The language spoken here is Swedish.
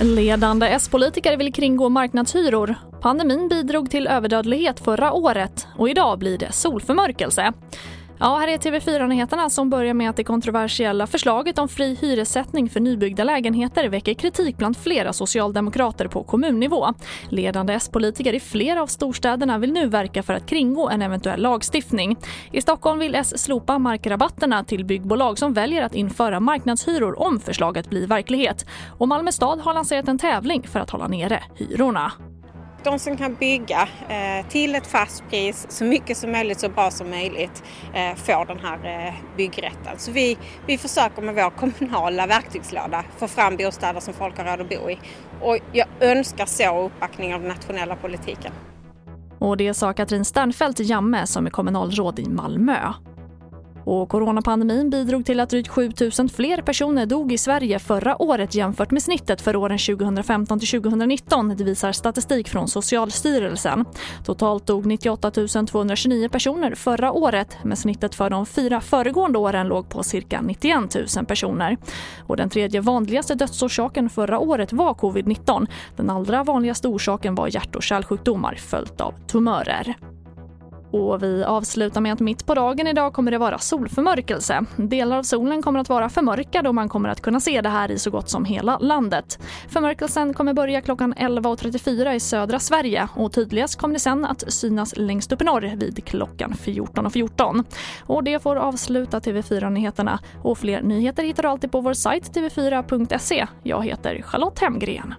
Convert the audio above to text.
Ledande S-politiker vill kringgå marknadshyror. Pandemin bidrog till överdödlighet förra året och idag blir det solförmörkelse. Ja, här är TV4-nyheterna som börjar med att det kontroversiella förslaget om fri hyressättning för nybyggda lägenheter väcker kritik bland flera socialdemokrater på kommunnivå. Ledande S-politiker i flera av storstäderna vill nu verka för att kringgå en eventuell lagstiftning. I Stockholm vill S slopa markrabatterna till byggbolag som väljer att införa marknadshyror om förslaget blir verklighet. Och Malmö stad har lanserat en tävling för att hålla nere hyrorna de som kan bygga eh, till ett fast pris så mycket som möjligt, så bra som möjligt, eh, får den här eh, byggrätten. Så vi, vi försöker med vår kommunala verktygslåda få fram bostäder som folk har råd att bo i. Och jag önskar så uppbackning av den nationella politiken. Och det sa Katrin Sternfeldt Jamme som är kommunalråd i Malmö. Och coronapandemin bidrog till att drygt 7 000 fler personer dog i Sverige förra året jämfört med snittet för åren 2015 till 2019, det visar statistik från Socialstyrelsen. Totalt dog 98 229 personer förra året, men snittet för de fyra föregående åren låg på cirka 91 000 personer. Och den tredje vanligaste dödsorsaken förra året var covid-19. Den allra vanligaste orsaken var hjärt och kärlsjukdomar följt av tumörer. Och vi avslutar med att mitt på dagen idag kommer det vara solförmörkelse. Delar av solen kommer att vara förmörkad och man kommer att kunna se det här i så gott som hela landet. Förmörkelsen kommer börja klockan 11.34 i södra Sverige och tydligast kommer det sen att synas längst upp i norr vid klockan 14.14. 14. Och det får avsluta TV4-nyheterna och fler nyheter hittar du alltid på vår sajt tv4.se. Jag heter Charlotte Hemgren.